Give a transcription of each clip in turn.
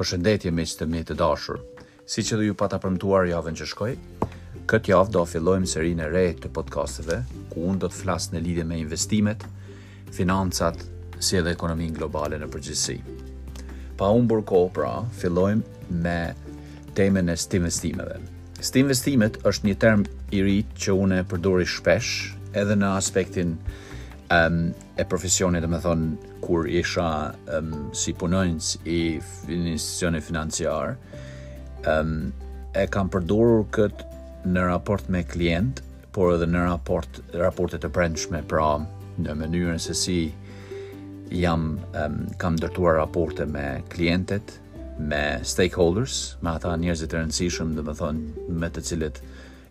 Përshëndetje miq të mi të dashur. Siç edhe ju pata premtuar javën që shkoi, këtë javë do fillojmë serinë e re të podcasteve ku unë do të flas në lidhje me investimet, financat, si edhe ekonominë globale në përgjithësi. Pa humbur kohë, pra, fillojmë me temën e stinvestimeve. Stinvestimet është një term i ri që unë e përdori shpesh edhe në aspektin um, e profesionit, domethënë, kur isha um, si punonjës i institucionit financiar, um, e kam përdorur këtë në raport me klient, por edhe në raport, raportet e brendshme, pra në mënyrën se si jam, um, kam ndërtuar raporte me klientët, me stakeholders, me ata njerëzit e rëndësishëm, domethënë me të cilët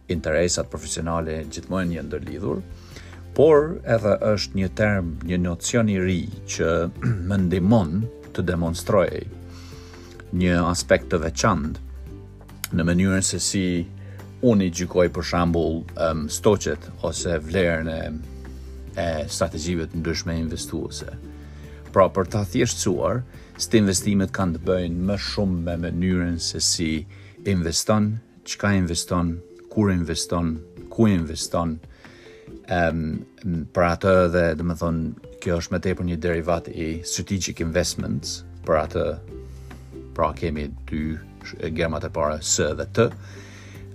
interesat profesionale gjithmonë janë ndërlidhur, por edhe është një term, një nocion i ri që më ndihmon të demonstroj një aspekt të veçantë në mënyrën se si unë i gjykoj për shembull um, stoqet ose vlerën e, e strategjive të ndryshme investuese. Pra për ta thjeshtësuar, Stinvestimet kanë të bëjnë më shumë me mënyrën se si investon, çka investon, kur investon, ku investon, um, për atë dhe domethënë, kjo është më tepër një derivat i strategic investments, për atë pra kemi dy germat e para S dhe T,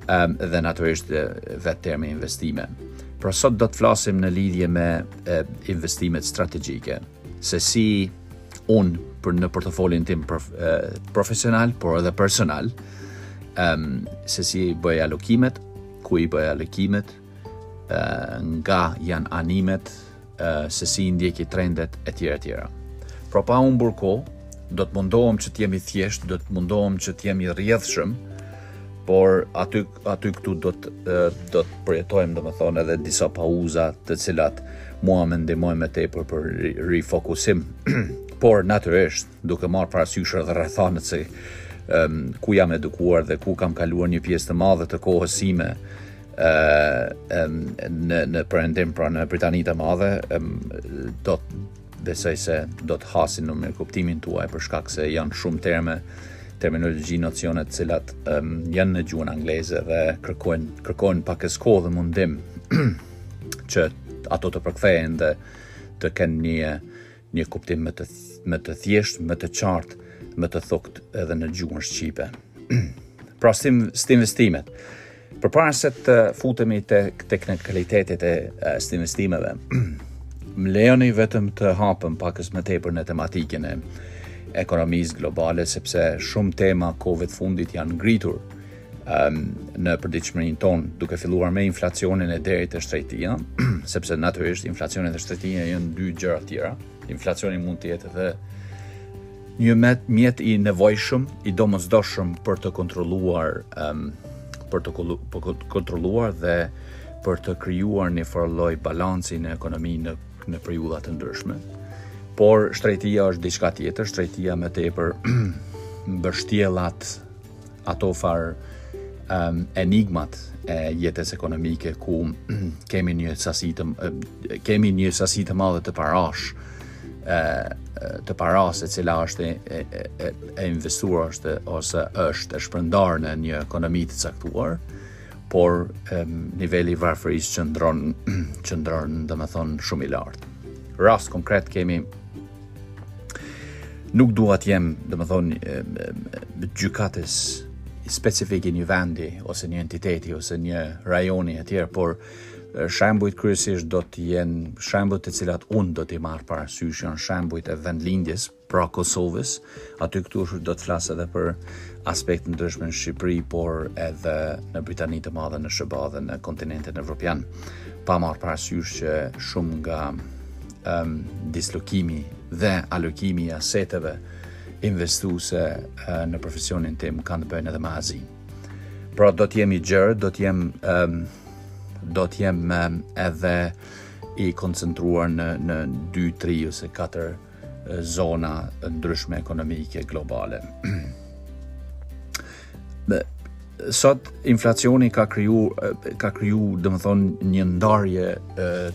um, dhe natyrisht vetë termi investime. Pra sot do të flasim në lidhje me e, investimet strategjike, se si unë për në portofolin tim prof, profesional, por edhe personal, um, se si i bëj alokimet, ku i bëj alokimet, uh, nga janë animet, uh, se si i ndjeki trendet, e tjera, e tjera. Pra pa humbur kohë, do të mundohem që të jem i thjeshtë, do të mundohem që të jem i rrjedhshëm, por aty aty këtu do të do të përjetojmë domethënë edhe disa pauza të cilat mua më ndihmojnë më tepër për rifokusim por natyrisht duke marrë parasysh edhe rrethanat se um, ku jam edukuar dhe ku kam kaluar një pjesë të madhe të kohës sime uh, um, në në perëndim pra në Britaninë e Madhe um, do Besoj se do të hasin në mirëkuptimin tuaj për shkak se janë shumë terme, terminologji, nocione të cilat um, janë në gjuhën angleze dhe kërkojnë kërkojnë pakëz kohë dhe mundim që ato të përkthehen dhe të kenë një një kuptim më të më të thjeshtë, më të qartë, më të thukët edhe në gjuhën shqipe. pra stin, stinvestimet. Përpara se të futemi te teknikalitetet e investimeve, më lejoni vetëm të hapem pakëz më tepër në tematikën e ekonomisë globale, sepse shumë tema kohët e fundit janë ngritur um, në përditshmërinë tonë, duke filluar me inflacionin e deri te shtrenjtia, sepse natyrisht inflacioni e shtrenjtia janë dy gjëra tjera, inflacioni mund të jetë dhe Një mjet i nevojshëm, i domosdoshëm për të kontrolluar, për të kontrolluar dhe për të krijuar një farë lloj balanci në ekonomi në në periudha të ndryshme. Por shtrenjtia është diçka tjetër, shtrenjtia më tepër mbështjell ato ato farë um, enigmat e jetës ekonomike ku kemi një sasi të kemi një sasi të madhe të parasë e të parasë e cila është e, e, e investuar është ose është e shpërndarë në një ekonomi të caktuar por e, niveli i varfërisë qëndron qëndron domethënë shumë i lartë rast konkret kemi Nuk dua të jem, domethënë, gjykatës specifik i një vendi, ose një entiteti, ose një rajoni e tjera, por shembujt kryesisht do të jenë shembujt të cilat unë do t'i marr parasysh, janë shembujt e vendlindjes, pra Kosovës, aty-këtu do të flas edhe për aspekte të ndryshme në Shqipëri, por edhe në Britani të Madhe, në SHBA dhe në kontinentin evropian, pa marrë parasysh që shumë nga um, dislokimi dhe alokimi i aseteve investuese uh, në profesionin tim kanë të bëjnë edhe me Azinë. Pra do të jem i gjerë, do të jem um, do të jem um, edhe i koncentruar në në 2, 3 ose 4 zona të ndryshme ekonomike globale. sot inflacioni ka kriju ka kriju domethënë një ndarje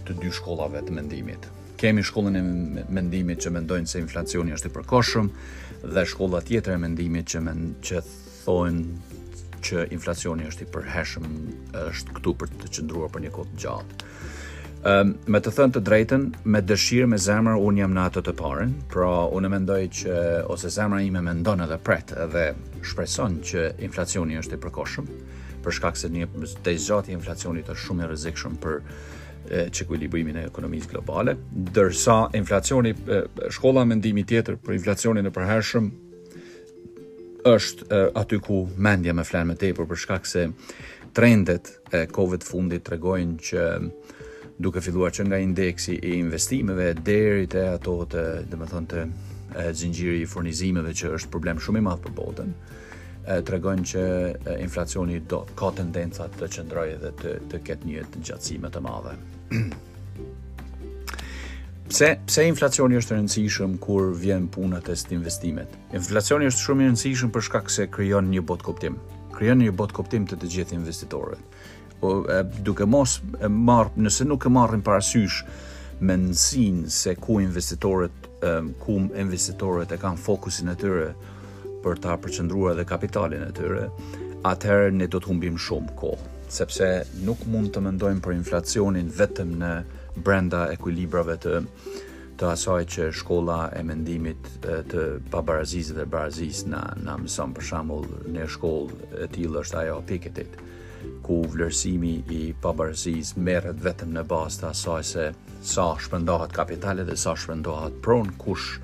të dy shkollave të mendimit. Kemi shkollën e mendimit që mendojnë se inflacioni është i përkohshëm dhe shkolla tjetër e mendimit që mend, që thonë që inflacioni është i përhershëm, është këtu për të qëndruar për një kohë të gjatë. Um, me të thënë të drejtën, me dëshirë, me zemër, unë jam në atë të parën, pra unë mendoj që, ose zemra ime mendon edhe pret, edhe shpreson që inflacioni është i përkohshëm, për shkak se një tejzgjatje e inflacionit është shumë e rrezikshme për çekuilibrimin e ekonomisë globale, ndërsa inflacioni, shkolla e mendimit tjetër për inflacionin e përhershëm, është aty ku mendja më fle më tepër për shkak se trendet e kohëve të fundit tregojnë që duke filluar që nga indeksi i investimeve deri te ato të, domethënë të zinxhiri i furnizimeve që është problem shumë i madh për botën, tregojnë që inflacioni ka tendenca të qëndrojë dhe të të ketë një gjatësi më të madhe. pse pse inflacioni është i rëndësishëm kur vjen puna te investimet? Inflacioni është shumë i rëndësishëm për shkak se krijon një botëkuptim. Krijon një botëkuptim të të gjithë investitorëve. Po duke mos e marr, nëse nuk e marrin parasysh mendësinë se ku investitorët ku investitorët e kanë fokusin e tyre për ta përqendruar edhe kapitalin e tyre, atëherë ne do të humbim shumë kohë, sepse nuk mund të mendojmë për inflacionin vetëm në brenda ekuilibrave të të asaj që shkolla e mendimit të pabarazisë dhe barazisë na na mëson për shembull një shkollë e tillë është ajo Piketty ku vlerësimi i pabarazisë merret vetëm në bazë të asaj se sa shpërndahet kapitali dhe sa shpërndahet prona kush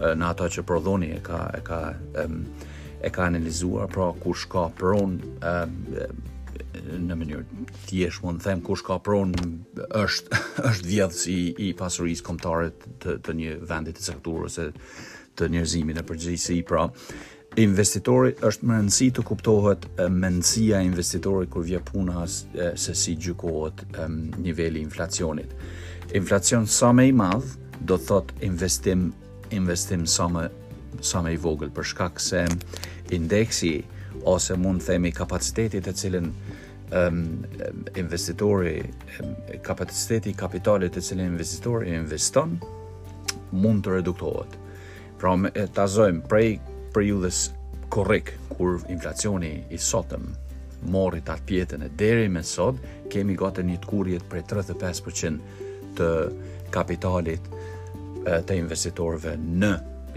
në ato që Proudhoni e ka e ka e ka analizuar pra kush ka pronë në mënyrë Thjesht mund të them kush ka pronë është është vjedhës i, i pasurisë kombëtare të, të një vendi të caktuar ose të njerëzimit në përgjithësi. Pra, investitori është me rëndësi të kuptohet mendësia e investitorit kur vjen puna se si gjykohet niveli i inflacionit. Inflacion sa më i madh, do të thotë investim, investim sa më, sa më i vogël, për shkak se indeksi ose mund të themi kapaciteti të cilin um, investitori um, kapaciteti i kapitalit të cilin investitori investon mund të reduktohet. Pra ta zëmë prej periudhës korrik kur inflacioni i sotëm mori të përpjetën e deri me sot kemi gati një tkurrje prej 35% të kapitalit të investitorëve në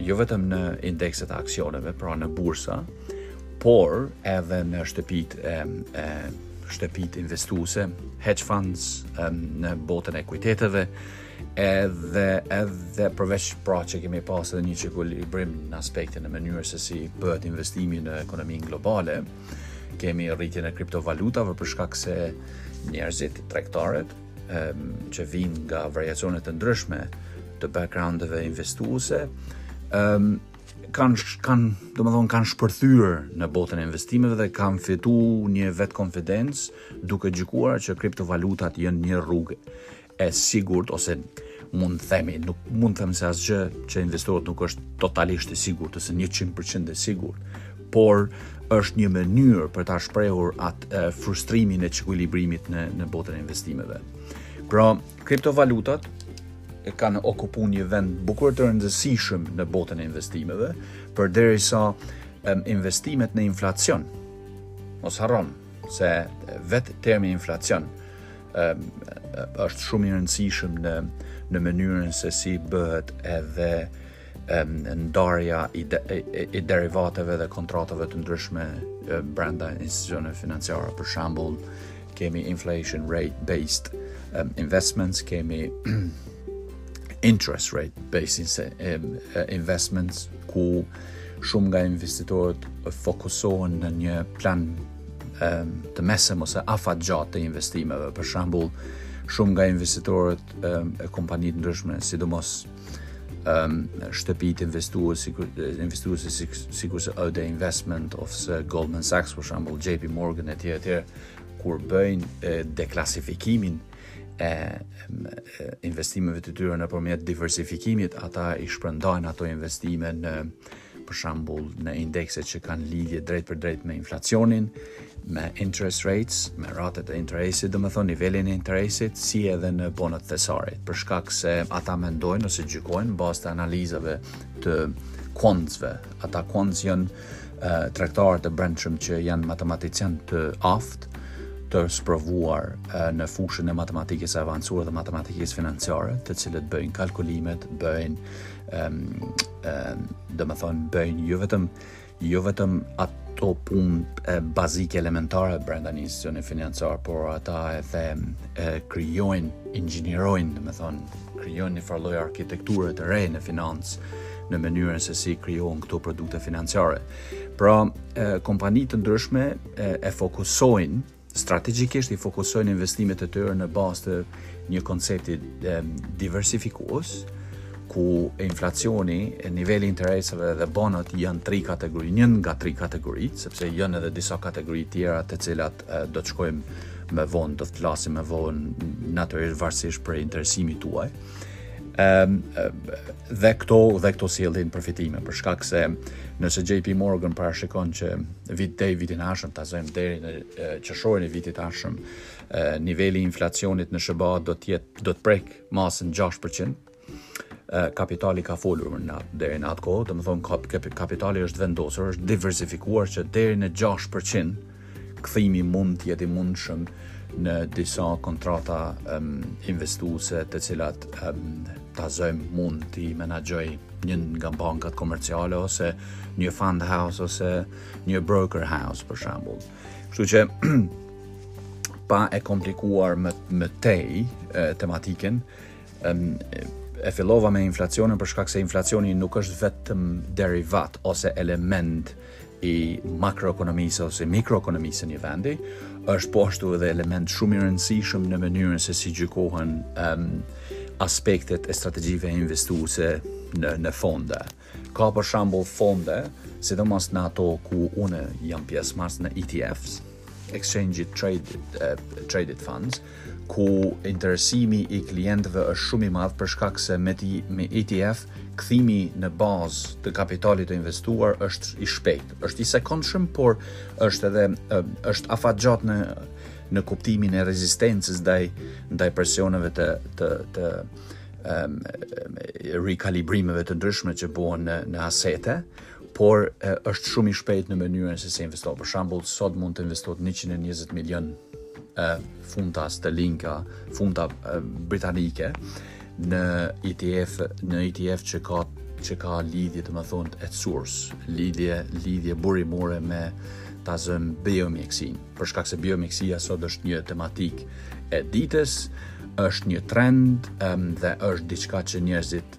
jo vetëm në indekset e aksioneve, pra në bursa, por edhe në shtëpitë e, e shtëpitë investuese, hedge funds e, në botën e ekuiteteve, edhe edhe përveç pra që kemi pas edhe një çekuilibrim në aspektin e mënyrës se si bëhet investimi në ekonominë globale, kemi rritjen e kriptovalutave për shkak se njerëzit, tregtarët, që vijnë nga variacione të ndryshme të backgroundeve investuese, ëm kanë kanë domethënë kanë shpërthyer në botën e investimeve dhe kanë fituar një vetëkonfidencë duke gjykuar që kriptovalutat janë një rrugë e sigurt ose mund të themi nuk mund të them se asgjë që investohet nuk është totalisht e sigurt ose 100% e sigurt por është një mënyrë për ta shprehur atë frustrimin e çekuilibrimit në në botën e investimeve. Pra, Kriptovalutat kanë okupu një vend bukur të rëndësishëm në botën e investimeve, përderisa investimet në inflacion, mos harron se vetë termi inflacion është shumë i rëndësishëm në, në mënyrën se si bëhet edhe ndarja i, de, i, i derivateve dhe kontratave të ndryshme brenda institucioneve financiare. Për shembull, kemi inflation rate based um, investments, kemi interest rate based um, uh, investments ku shumë nga investitorët fokusohen në një plan um, të mesëm ose afatgjatë të investimeve. Për shembull, shumë nga investitorët um, e kompanitë e ndryshme, sidomos um, shtëpitë investuese sikurse Ode Investment ose Goldman Sachs për shembull JP Morgan etj etj kur bëjnë deklasifikimin e investimeve të tyre nëpërmjet diversifikimit ata i shpërndajnë ato investime në për shembull në indekse që kanë lidhje drejtpërdrejt me inflacionin, me interest rates, me ratat e interesit, domethënë nivelin e interesit, si edhe në bonot e thesarit, për shkak se ata mendojnë ose gjykojnë bazë të analizave të quantsve. Ata quants janë uh, tregtarë të brendshëm që janë matematicienë të aftë, të sprovuar uh, në fushën e matematikës së avancuar dhe matematikës financiare, të cilët bëjnë kalkulimet, bëjnë um, um, domethënë bëjnë jo vetëm jo vetëm ato punë bazike elementare brenda një institucioni financiar por ata edhe e, krijojnë inxhinierojnë domethënë krijojnë një farë lloj arkitekture të re në financë në mënyrën se si krijohen këto produkte financiare. Pra, kompani të ndryshme e, e fokusojnë Strategjikisht i fokusojnë investimet e tyre në bazë të një koncepti diversifikues, ku inflacioni, niveli i interesave dhe bonot janë tri kategori, një nga tri kategoritë, sepse janë edhe disa kategori tjera të cilat do të shkojmë më vonë, do të flasim më vonë natyrisht varësisht prej interesimit tuaj. Ehm, dhe këto dhe këto sjellin përfitime për shkak se nëse JP Morgan parashikon që vit te vitin e ardhshëm ta zëmë deri në qershorin e vitit të ardhshëm niveli i inflacionit në SHBA do të jetë do të prek masën 6%. Kapitali ka folur në deri në atë kohë, domethënë kapitali është vendosur, është diversifikuar që deri në 6% Kthimi mund të jetë i mundshëm në disa kontrata um, investuese të cilat um, ta zëmë mund t'i menaxhojë një nga bankat komerciale ose një fund house ose një broker house për shembull. Kështu që pa e komplikuar më më tej tematikën, e fillova me inflacionin për shkak se inflacioni nuk është vetëm derivat ose element i makroekonomisë ose mikroekonomisë së një vendi, është po ashtu edhe element shumë i rëndësishëm në mënyrën se si gjykohen um, aspektet e strategjive investuese në në fonde. Ka për shembull fonde, sidomos në ato ku unë jam pjesëmarrës në ETFs, Exchange Trade uh, Traded Funds, ku interesimi i klientëve është shumë i madh për shkak se me ti me ETF kthimi në bazë të kapitalit të investuar është i shpejtë, është i sekondshëm, por është edhe është afatgjatë në në kuptimin e rezistencës ndaj ndaj presioneve të të të um, rikalibrimeve të ndryshme që bëhen në, në asete, por është shumë i shpejtë në mënyrën se si investohet. Për shembull, sot mund të investohet 120 milion e funta sterlinga, funta britanike në ETF, në ETF që ka që ka lidhje domethënë at source, lidhje, lidhje burimore me ta zëmë biomjekësinë. Për shkak se biomjekësia sot është një tematikë e ditës, është një trend um, dhe është diçka që njerëzit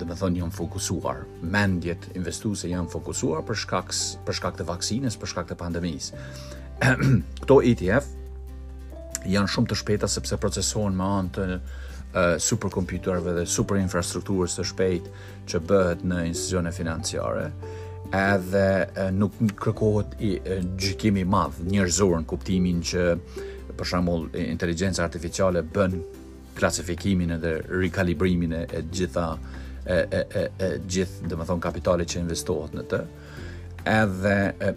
domethënë janë fokusuar, mendjet investuese janë fokusuar për shkak, për shkak të vaksinës, për shkak të pandemisë. Këto ETF janë shumë të shpejta sepse procesohen me anë të superkompjuterëve dhe superinfrastrukturës të shpejtë që bëhet në institucione financiare edhe nuk kërkohet gjykimi i madh njerëzor në kuptimin që për shembull inteligjenca artificiale bën klasifikimin edhe rikalibrimin e e gjitha e e e e gjithë, domethënë kapitalit që investohet në të, edhe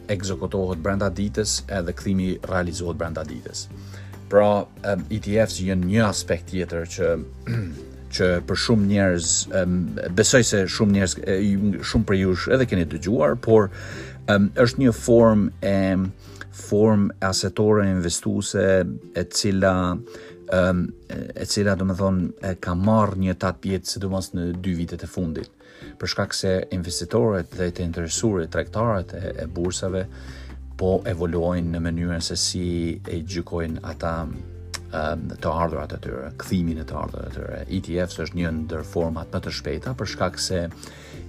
ekzekutohet brenda ditës, edhe kthimi realizohet brenda ditës. Pra, ETFs janë një aspekt tjetër që që për shumë njerëz besoj se shumë njerëz shumë prej jush edhe keni dëgjuar, por është një formë e formë asetore investuese e cila e cila domethënë e ka marrë një tatëpjetë sidomos në dy vitet e fundit për shkak se investitorët dhe të interesuarit tregtarët e, e bursave po evoluojnë në mënyrën se si e gjykojnë ata të ardhurat e tyre, kthimin e të ardhurat e tyre. ETFs është një ndër format më të shpejta për shkak se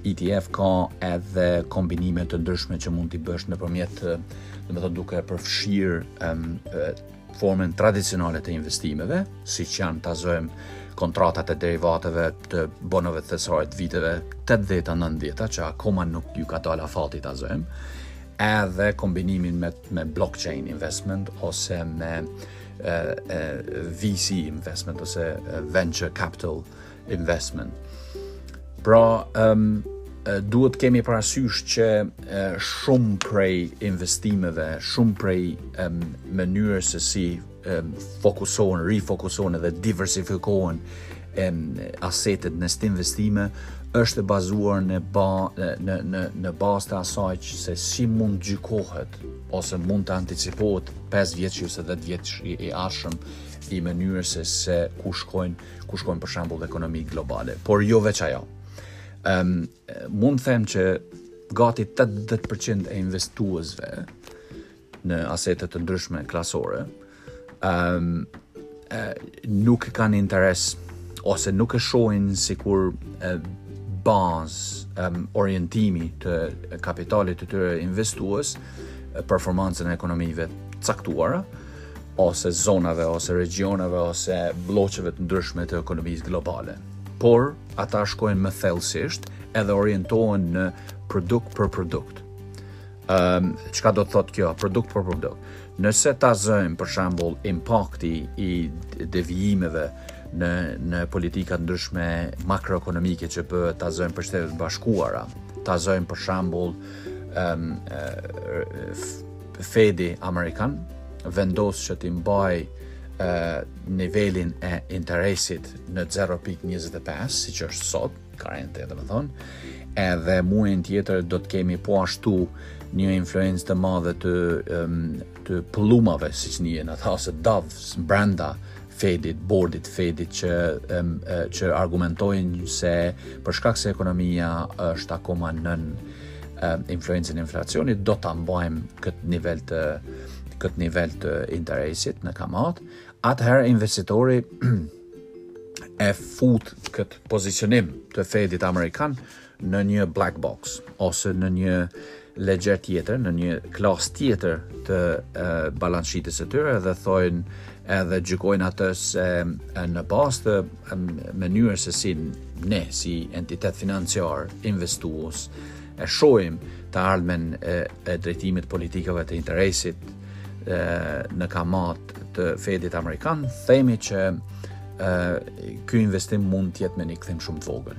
ETF ka edhe kombinime të ndryshme që mund t'i bësh nëpërmjet, domethënë duke përfshirë formën tradicionale të investimeve, siç janë ta zëmë kontratat e derivateve të bonove të thesarit të viteve 80-90, që akoma nuk ju ka dalë afati ta zëmë, edhe kombinimin me, me blockchain investment ose me e, e, VC investment ose venture capital investment. Pra, um, duhet të kemi parasysh që shumë prej investimeve, shumë prej um, mënyrës se si um, fokusohen, rifokusohen dhe diversifikohen um, asetet në këto investime, është e bazuar në ba, në në në bazë të asaj që se si mund të gjykohet ose mund të anticipohet 5-vjeçi ose 10-vjeçi i ardhshëm i mënyrës se se ku shkojnë ku shkon për shembull ekonomia globale, por jo veç ajo. Ëm um, mund të them që gati 80% e investuesve në asete të ndryshme klasore ëm um, nuk e kanë interes ose nuk e shohin sikur bazë um, orientimi të kapitalit të tyre investues performancën e ekonomive të caktuara ose zonave, ose regjioneve, ose blloqeve të ndryshme të ekonomisë globale. Por, ata shkojnë më thellësisht edhe orientohen në produkt për produkt. Um, çka do të thotë kjo, produkt për produkt. Nëse ta zëmë, për shembull, impakti i devijimeve në, në politika të ndryshme makroekonomike që bëhet ta zëmë për Shtetet e Bashkuara, ta zëmë, për shembull, um, Fedi Amerikan vendos që ta mbajë nivelin e interesit në 0.25, siç është sot, currently, domethënë, edhe muajin tjetër do të kemi po ashtu një influencë të madhe të, të pëllumbave, siç i kanë thënë, doves, brenda, Fedit, bordit të Fedit që që argumentojnë se për shkak se ekonomia është akoma nën influencën e inflacionit, do ta mbajmë këtë nivel të këtë nivel të interesit në kamatë, atëherë investitori e fut këtë pozicionim të Fedit amerikan në një black box ose në një legjer tjetër, në një klas tjetër të balance sheetit të tyre dhe thojnë edhe gjykojnë atë se në bazë të mënyrës se si ne si entitet financiar investues e shohim të ardhmen e, e drejtimit politikave të interesit e, në kamatë të Fedit amerikan, themi që ky investim mund të jetë me një kthim shumë të vogël.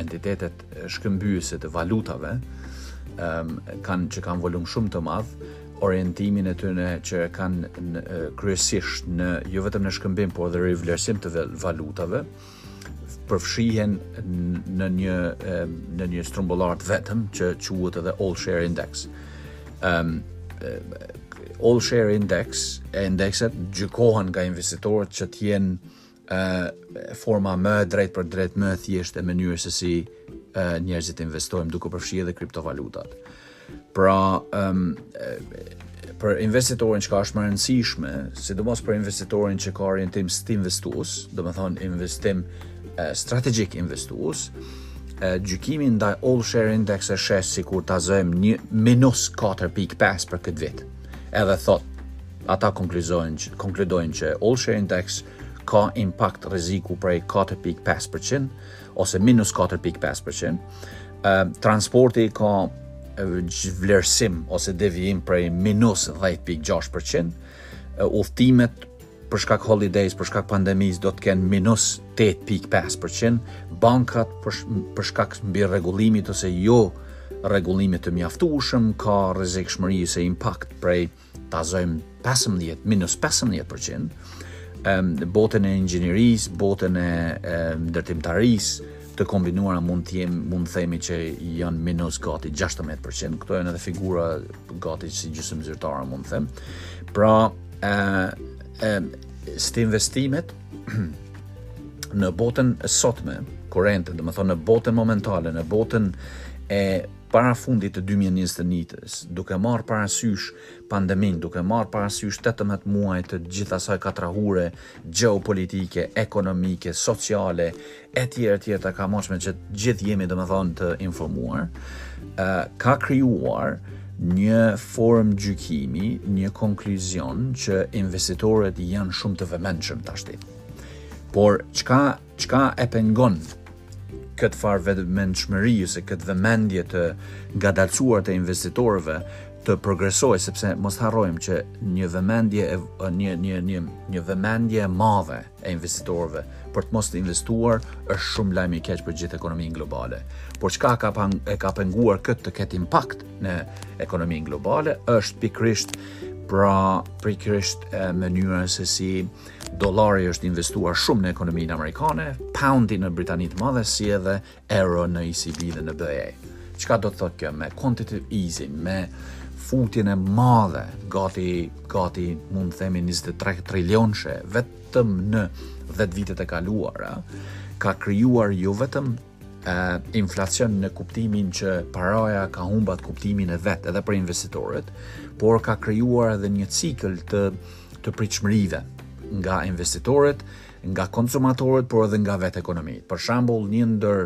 entitetet shkëmbyese të valutave kanë që kanë volum shumë të madh orientimin e tyre që kanë kryesisht në jo vetëm në shkëmbim por edhe rivlerësim të valutave përfshihen në një në një strumbullar të vetëm që quhet edhe all share index. Ëm um, all share index e indekset gjykohen nga investitorët që të jenë forma më e drejtpërdrejtë më e thjeshtë e mënyrës se si njerëzit investojnë duke përfshirë edhe kriptovalutat. Pra, um, për investitorin që ka është më rëndësishme, sidomos për investitorin që ka orientim si të investues, domethënë investim eh, strategjik investues, eh, gjykimi ndaj all share index e sheh sikur ta zëmë një minus 4.5 për këtë vit. edhe thotë, ata konkluzojnë, konkludojnë që All Share Index ka impakt rreziku prej 4.5% ose minus 4.5%. Ëm transporti ka vlerësim ose devijim prej minus 10.6%, udhëtimet për shkak holidays, për shkak pandemisë do të kenë minus 8.5 për qind, bankat për shkak mbirregullimit ose jorregullimit të mjaftueshëm ka rrezikshmëri ose impakt prej ta zëmë 15 minus 15 për qind, botën e inxhinierisë, botën e ndërtimtarisë, të kombinuara mund të jem, mund të themi që janë minus gati 16%, këto janë edhe figura gati si gjysëm zyrtare mund të them. Pra, ë ë stë investimet në botën e sotme, kurente, domethënë në botën momentale, në botën e parafundit të 2021-s, duke marrë parasysh pandeminë, duke marrë parasysh 18 muaj të gjithë asaj katrahure gjeopolitike, ekonomike, sociale, etj etj tashmë që të gjithë jemi domethënë të informuar ë ka krijuar një formë gjykimi, një konkluzion që investitorët janë shumë të vëmendshëm tashti. Por çka çka e pengon këtë farë vëmendshmërie ose këtë vëmendje të ngadalësuar të investitorëve të progresojë sepse mos harrojmë që një vëmendje një një një një vëmendje e madhe e investitorëve për të mos të investuar është shumë lajm i keq për gjithë ekonominë globale. Por çka ka pan, e ka penguar këtë të ketë impakt në ekonominë globale është pikërisht pra pikërisht mënyra se si dollari është investuar shumë në ekonominë amerikane, poundi në Britani të Madhe si edhe euro në ECB dhe në BE. Çka do të thotë kjo me quantitative easing, me futjen e madhe, gati gati mund të themi 23 trilionëshe vetëm në 10 vitet e kaluara, ka krijuar jo vetëm inflacion në kuptimin që paraja ka humbat kuptimin e vet edhe për investitorët, por ka krijuar edhe një cikël të të pritshmërive nga investitorët nga konsumatorët por edhe nga vetë ekonomitë. Për shembull, një ndër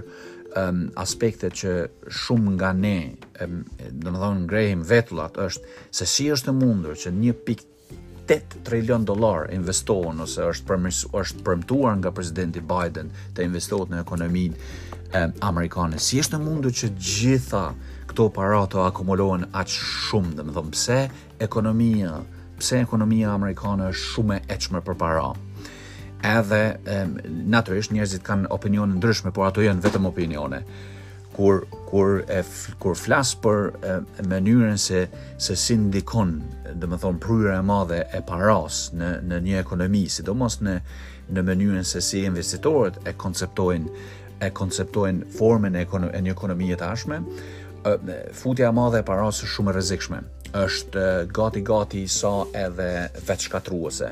um, aspektet që shumë nga ne, um, domethënë ngrehim vetullat është se si është e mundur që 1.8 trilion dollarë investohen ose është përmës, është premtuar nga presidenti Biden të investohet në ekonominë um, amerikane. Si është e mundur që gjitha këto para të akumulohen aq shumë, domethënë pse ekonomia, pse ekonomia amerikane është shumë e etshme për para. Edhe natyrisht njerëzit kanë opinione të ndryshme, por ato janë vetëm opinione. Kur kur e kur flas për e, mënyrën se se si ndikon, domethënë prurja e madhe e paras në në një ekonomi, sidomos në në mënyrën se si investitorët e konceptojnë e konceptojnë formën e, e një ekonomie të tashme, futja e madhe e parasë është shumë e rrezikshme. Është gati gati sa edhe vetëshkatërruese.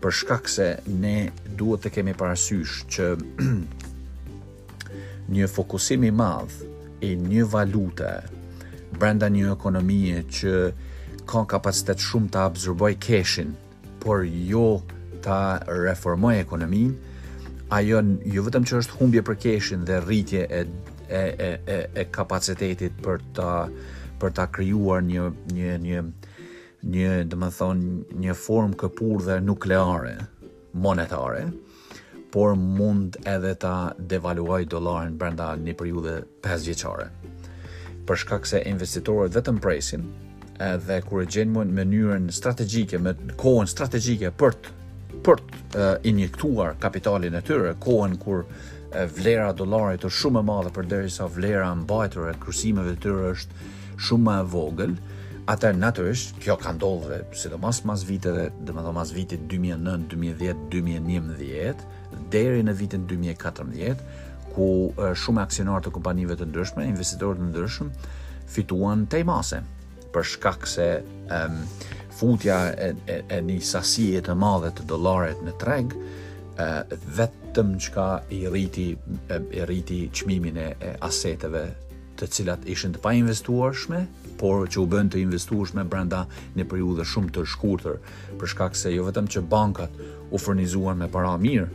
Për shkak se ne duhet të kemi parasysh që një fokusim i madh i një valute brenda një ekonomie që ka kapacitet shumë ta absorbojë keshin por jo ta reformojë ekonominë, ajo jo vetëm që është humbje për keshin dhe rritje e e e e, e kapacitetit për ta për ta krijuar një një një një, domethënë, një formë kërpudhe nukleare monetare, por mund edhe ta devaluojë dollarin brenda një periudhe pesë vjeçare. Për shkak se investitorët vetëm presin, edhe kur e gjejnë më mënyrën strategjike, me kohën strategjike për të për të injektuar kapitalin e tyre, kohën kur vlera e dollarit është shumë e madhe përderisa vlera e mbajtur e kursimeve të tyre është shumë më e vogël, atëherë natyrisht kjo ka ndodhë dhe sidomos mas viteve, domethënë mas vitit 2009, 2010, 2011, deri në vitin 2014, ku shumë aksionarë të kompanive të ndryshme, investitorë të ndryshëm, fituan tej mase, për shkak se um, futja e, e, e një sasie të madhe të dollarit në treg, vetëm çka i rriti, i rriti çmimin e aseteve të cilat ishin të painvestueshme, por që u bënë të investueshme brenda një periudhe shumë të shkurtër, për shkak se jo vetëm që bankat u furnizuan me para mirë,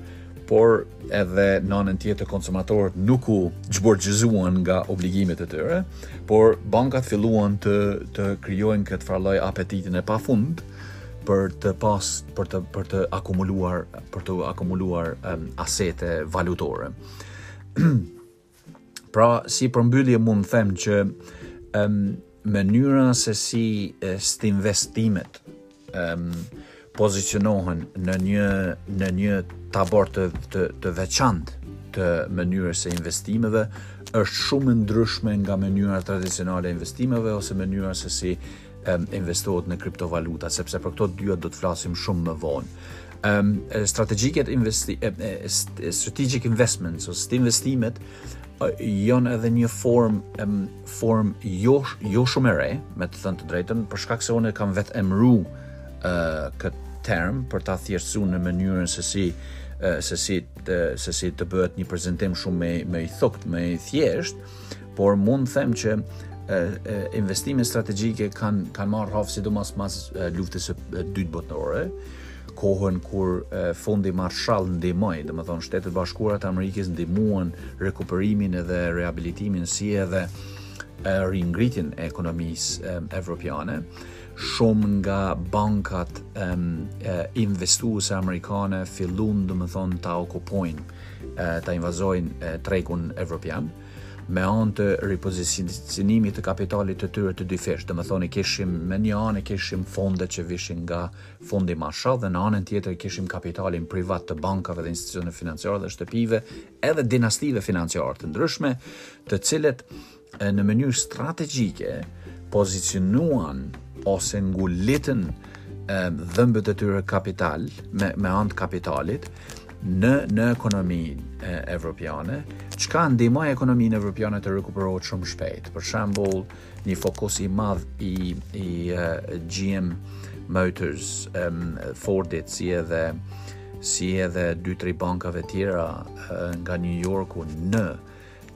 por edhe në anën tjetër konsumatorët nuk u zhborxhëzuan nga obligimet e tyre, por bankat filluan të të krijojnë këtë farloj apetitin e pafund për të pas për të për të akumuluar për të akumuluar um, asete valutore. Pra, si përmbyllje mund të them që um, mënyra se si st investimet um, pozicionohen në një në një tabor të të, të veçantë të mënyrës së investimeve është shumë e ndryshme nga mënyra tradicionale e investimeve ose mënyra se si investohet në kriptovaluta, sepse për këto dyja do të flasim shumë më vonë. Um, strategic investi, strategic investments ose investimet janë edhe një form um, form jo jo shumë e re, me të thënë të drejtën, për shkak se unë e kam vetë emru uh, këtë term për ta thjeshtësuar në mënyrën se si se si të, se si të bëhet një prezantim shumë më më i thukët, më i thjeshtë, por mund të them që investime strategjike kanë kanë marrë hov sidomos pas luftës së dytë botërore, kohën kur fondi Marshall ndihmoi, domethënë Shtetet e Bashkuara të Amerikës ndihmuan rekuperimin dhe rehabilitimin si edhe ringritjen e ekonomisë evropiane. shumë nga bankat investuese amerikane fillun domethënë ta okupojnë, ta invazojnë tregun evropian, me anë të repozicionimit të kapitalit të tyre të dyfish. Domethënë, i kishim me një anë, i kishim fonde që vishin nga fondi Marshall, dhe në anën tjetër i kishim kapitalin privat të bankave dhe institucioneve financiare dhe shtëpive, edhe dinastive financiare të ndryshme, të cilat në mënyrë strategjike pozicionuan ose ngulitën dhëmbët e tyre kapital me me anë të kapitalit në në ekonominë evropiane, çka ndihmoi ekonominë evropiane të rikuperohet shumë shpejt. Për shembull, një fokus i madh i i GM Motors, um, Fordit si edhe si edhe dy tre bankave tjera nga New Yorku në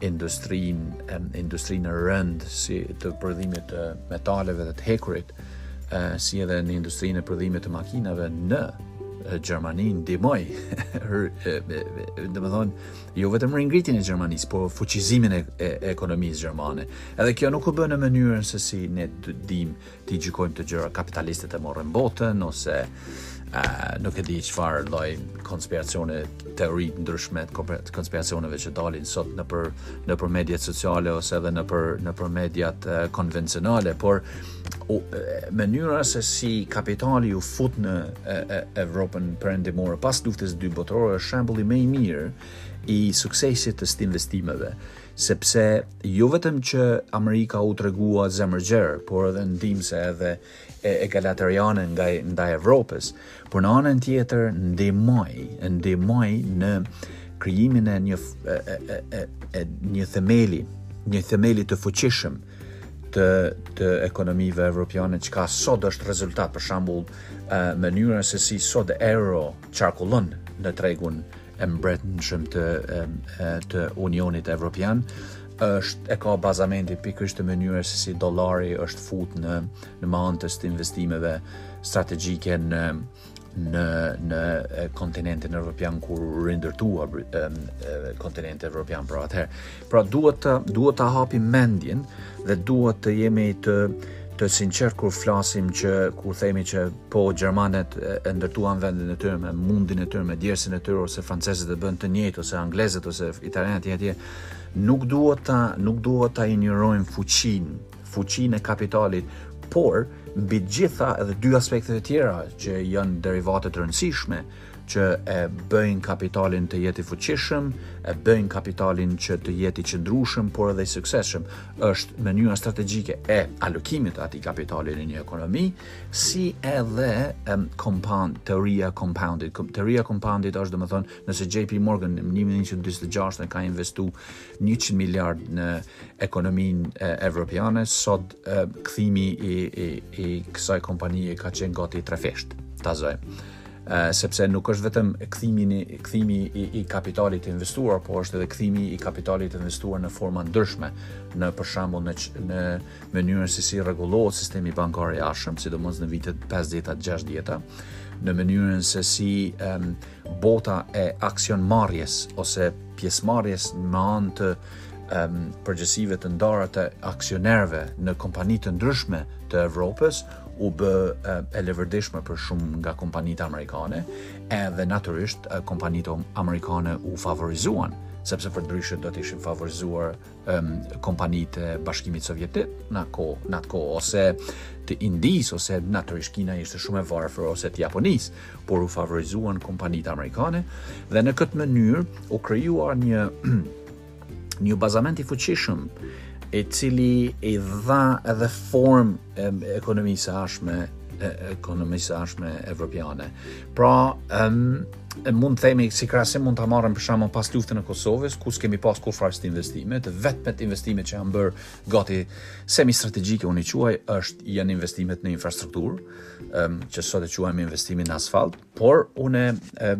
industrinë, industrinë e rëndë si të prodhimit të metaleve dhe të hekurit, si edhe në industrinë e prodhimit të makinave në Gjermani ndihmoi. Domethënë, jo vetëm ringritjen e Gjermanisë, por fuqizimin e, e ekonomisë gjermane. Edhe kjo nuk u bë në mënyrën se si ne dimë t'i gjykojmë të gjëra kapitalistët e morën botën ose a, nuk e di çfarë lloj konspiracione teori të ndryshme të konspiracioneve që dalin sot nëpër nëpër mediat sociale ose edhe nëpër nëpër mediat konvencionale por u, mënyra se si kapitali u fut në e, e, Evropën perëndimore pas luftës së dytë botërore është shembulli më i mirë i suksesit të së investimeve sepse jo vetëm që Amerika u tregua zemërgjerë, por edhe ndihmëse edhe egalitariane nga ndaj Evropës, por në anën tjetër ndihmoi, ndihmoi në krijimin e një e, e, e, e një themeli, një themeli të fuqishëm të të ekonomive evropiane që ka sot është rezultat për shembull mënyra se si sot euro qarkullon në tregun e brendshëm të të Unionit Evropian është e ka bazamentin pikërisht te mënyra se si dollari është fut në me anë të investimeve strategjike në në në kontinentin evropian kur u rindërtua kontinenti evropian për atëherë Pra duhet të duhet ta hapim mendjen dhe duhet të jemi të të sinqertë kur flasim që kur themi që po gjermanët e ndërtuan vendin e tyre me mundin e tyre me djersën e tyre ose francezët e bënë të njëjtën ose anglezët ose italianët etj etj nuk duhet ta nuk duhet ta injorojmë fuqinë fuqinë e kapitalit por mbi të gjitha edhe dy aspektet e tjera që janë derivate të rëndësishme që e bëjnë kapitalin të jetë i fuqishëm, e bëjnë kapitalin që të jetë i qëndrueshëm, por edhe i suksesshëm. Është mënyra strategjike e alokimit të atij kapitali në një ekonomi, si edhe um, compound, teoria compoundit. Teoria compoundit është domethënë nëse JP Morgan në 1946 në ka investu 100 miliard në ekonominë evropiane, sot kthimi i, i, i kësaj kompanie ka qenë gati trefish. Ta zojmë. sepse nuk është vetëm kthimi kthimi i, i kapitalit të investuar, por është edhe kthimi i kapitalit të investuar në forma të ndryshme, në për shembull në në mënyrën se si rregullohet sistemi bankar i jashtëm, sidomos në vitet 50-ta, 60-ta, në mënyrën se si um, bota e aksionmarrjes ose pjesëmarrjes me anë të um, përgjegjësive të ndara të aksionerëve në kompani të ndryshme të Evropës, u bë e leverdishme për shumë nga kompanitë amerikane, edhe natyrisht kompanitë amerikane u favorizuan, sepse përndryshe do të ishin favorizuar um, kompanitë e Bashkimit Sovjetik në ko, në atë kohë ose të Indisë ose natyrisht Kina ishte shumë e varfër ose të Japonisë, por u favorizuan kompanitë amerikane dhe në këtë mënyrë u krijuar një një bazament i fuqishëm i cili i dha edhe formë ekonomisë së ardhshme, ekonomisë së ardhshme evropiane. Pra, em, e mund të themi si krahasim mund ta marrim për shembull pas luftën e Kosovës, ku s'kemi pas kurrfarë est investime, të vetmet investime që janë bërë gati semi strategjike unë i quaj është janë investimet në infrastrukturë, em, që sot e quajmë investimin në asfalt, por unë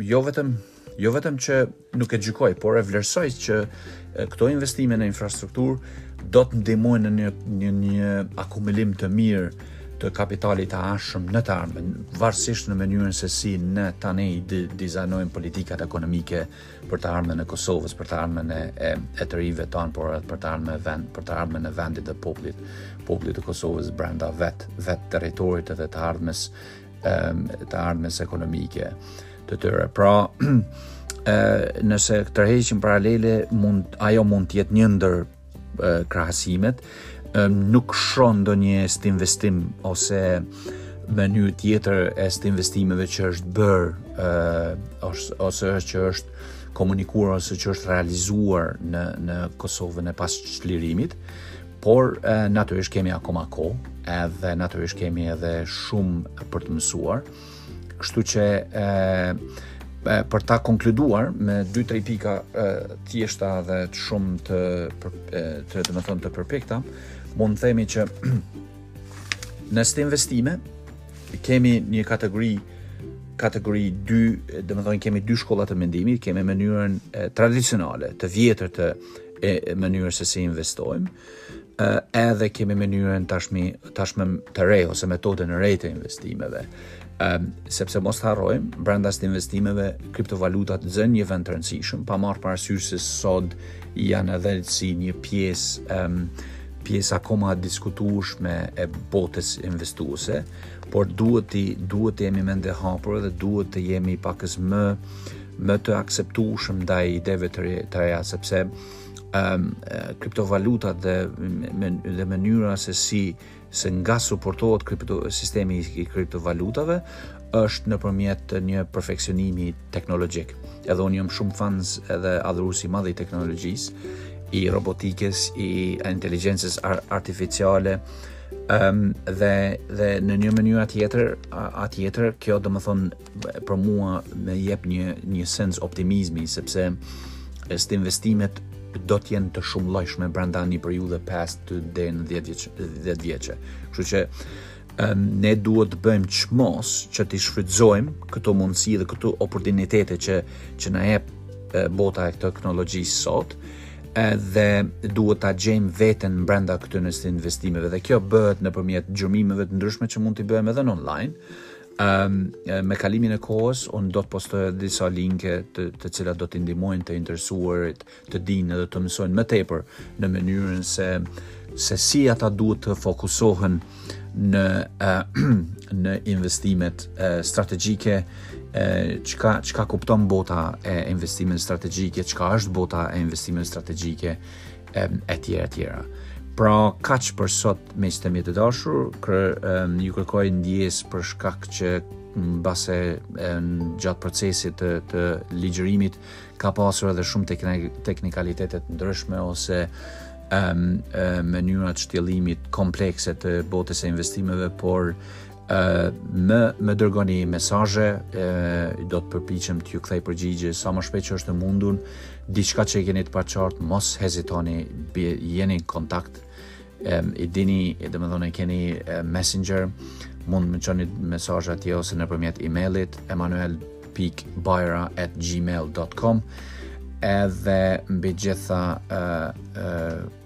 jo vetëm Jo vetëm që nuk e gjykoj, por e vlerësoj që këto investime në infrastrukturë do të ndihmojnë në një një një akumulim të mirë të kapitalit të ardhshëm në të ardhmen, varësisht në mënyrën se si ne tani di, dizajnojmë politikat ekonomike për të ardhmen e Kosovës, për të ardhmen e, e, e të rinjve tanë, por edhe për të ardhmen e vend, për të ardhmen e vendit dhe popullit, popullit të Kosovës brenda vetë, vetë territorit edhe të ardhmes të ardhmes ekonomike të tyre. Pra, nëse tërheqim paralele, mund, ajo mund të jetë një ndër krahasimet, nuk shoh ndonjë est investim ose mënyrë tjetër e est investimeve që është bërë ose që është komunikuar ose që është realizuar në, në Kosovën e pas çlirimit, Por natyrisht kemi akoma kohë, edhe natyrisht kemi edhe shumë për të mësuar. Kështu që e, e, për ta konkluduar me 2-3 pika e, thjeshta dhe të shumë të për, e, domethënë të përpikta, mund të themi që në est investime kemi një kategori kategori 2, domethënë kemi dy shkolla të mendimit, kemi mënyrën tradicionale të vjetër të e mënyrës se si investojmë, edhe kemi mënyrën tashmi, tashmë të re, ose metodën e re të investimeve. Um, sepse mos të harrojmë, brenda est investimeve, kriptovalutat zënë një vend të rëndësishëm, pa marrë parasysh se sot janë edhe si një pjesë, um, pjesë akoma e diskutueshme e botës investuese, por duhet të duhet të jemi mendjehapur dhe duhet të jemi pakëz më më të akceptueshëm ndaj ideve të reja sepse um, kriptovalutat dhe dhe mënyra se si se nga suportohet kripto, sistemi i kriptovalutave është nëpërmjet një perfeksionimi teknologjik. Edhe unë jam shumë fans edhe adhurues i madh i teknologjisë, i robotikës, i inteligjencës artificiale, um, dhe dhe në një mënyrë a tjetër, a tjetër, kjo domethënë për mua më jep një një sens optimizmi sepse investimet do të jenë të shumëllojshme brenda një periudhe 5 deri në 10 vjeç 10 vjeçe. Kështu që um, ne duhet të bëjmë çmos që t'i shfrytëzojmë këto mundësi dhe këto oportunitete që që na jep bota e teknologjisë sot dhe duhet ta gjejmë veten brenda këtyre investimeve dhe kjo bëhet nëpërmjet gjurmimeve të ndryshme që mund t'i bëjmë edhe në online Me kalimin e kohës, unë do të postoj edhe disa linke të, të cilat do t'i ndihmojnë të interesuarit të dinë dhe të mësojnë më tepër në mënyrën se se si ata duhet të fokusohen në uh, në investimet uh, strategjike çka uh, çka kupton bota e investimeve strategjike, çka është bota e investimeve strategjike e tjera e tjera. Pra kaq për sot miqtë e mi të dashur, kë, um, ju kërkoj ndjesë për shkak që mbase gjatë procesit të, të ligjërimit ka pasur edhe shumë teknikalitete të ndryshme ose um, mënyra të shtjellimit komplekse të botës së investimeve, por më më dërgoni mesazhe, do të përpiqem t'ju kthej përgjigje sa më shpejt që është e mundur. Diçka që e keni të paqartë, mos hezitoni, jeni në kontakt. I dini, domethënë i keni Messenger, mund të më çoni mesazh atje ose nëpërmjet emailit emanuel.bajra@gmail.com edhe mbi të gjitha ë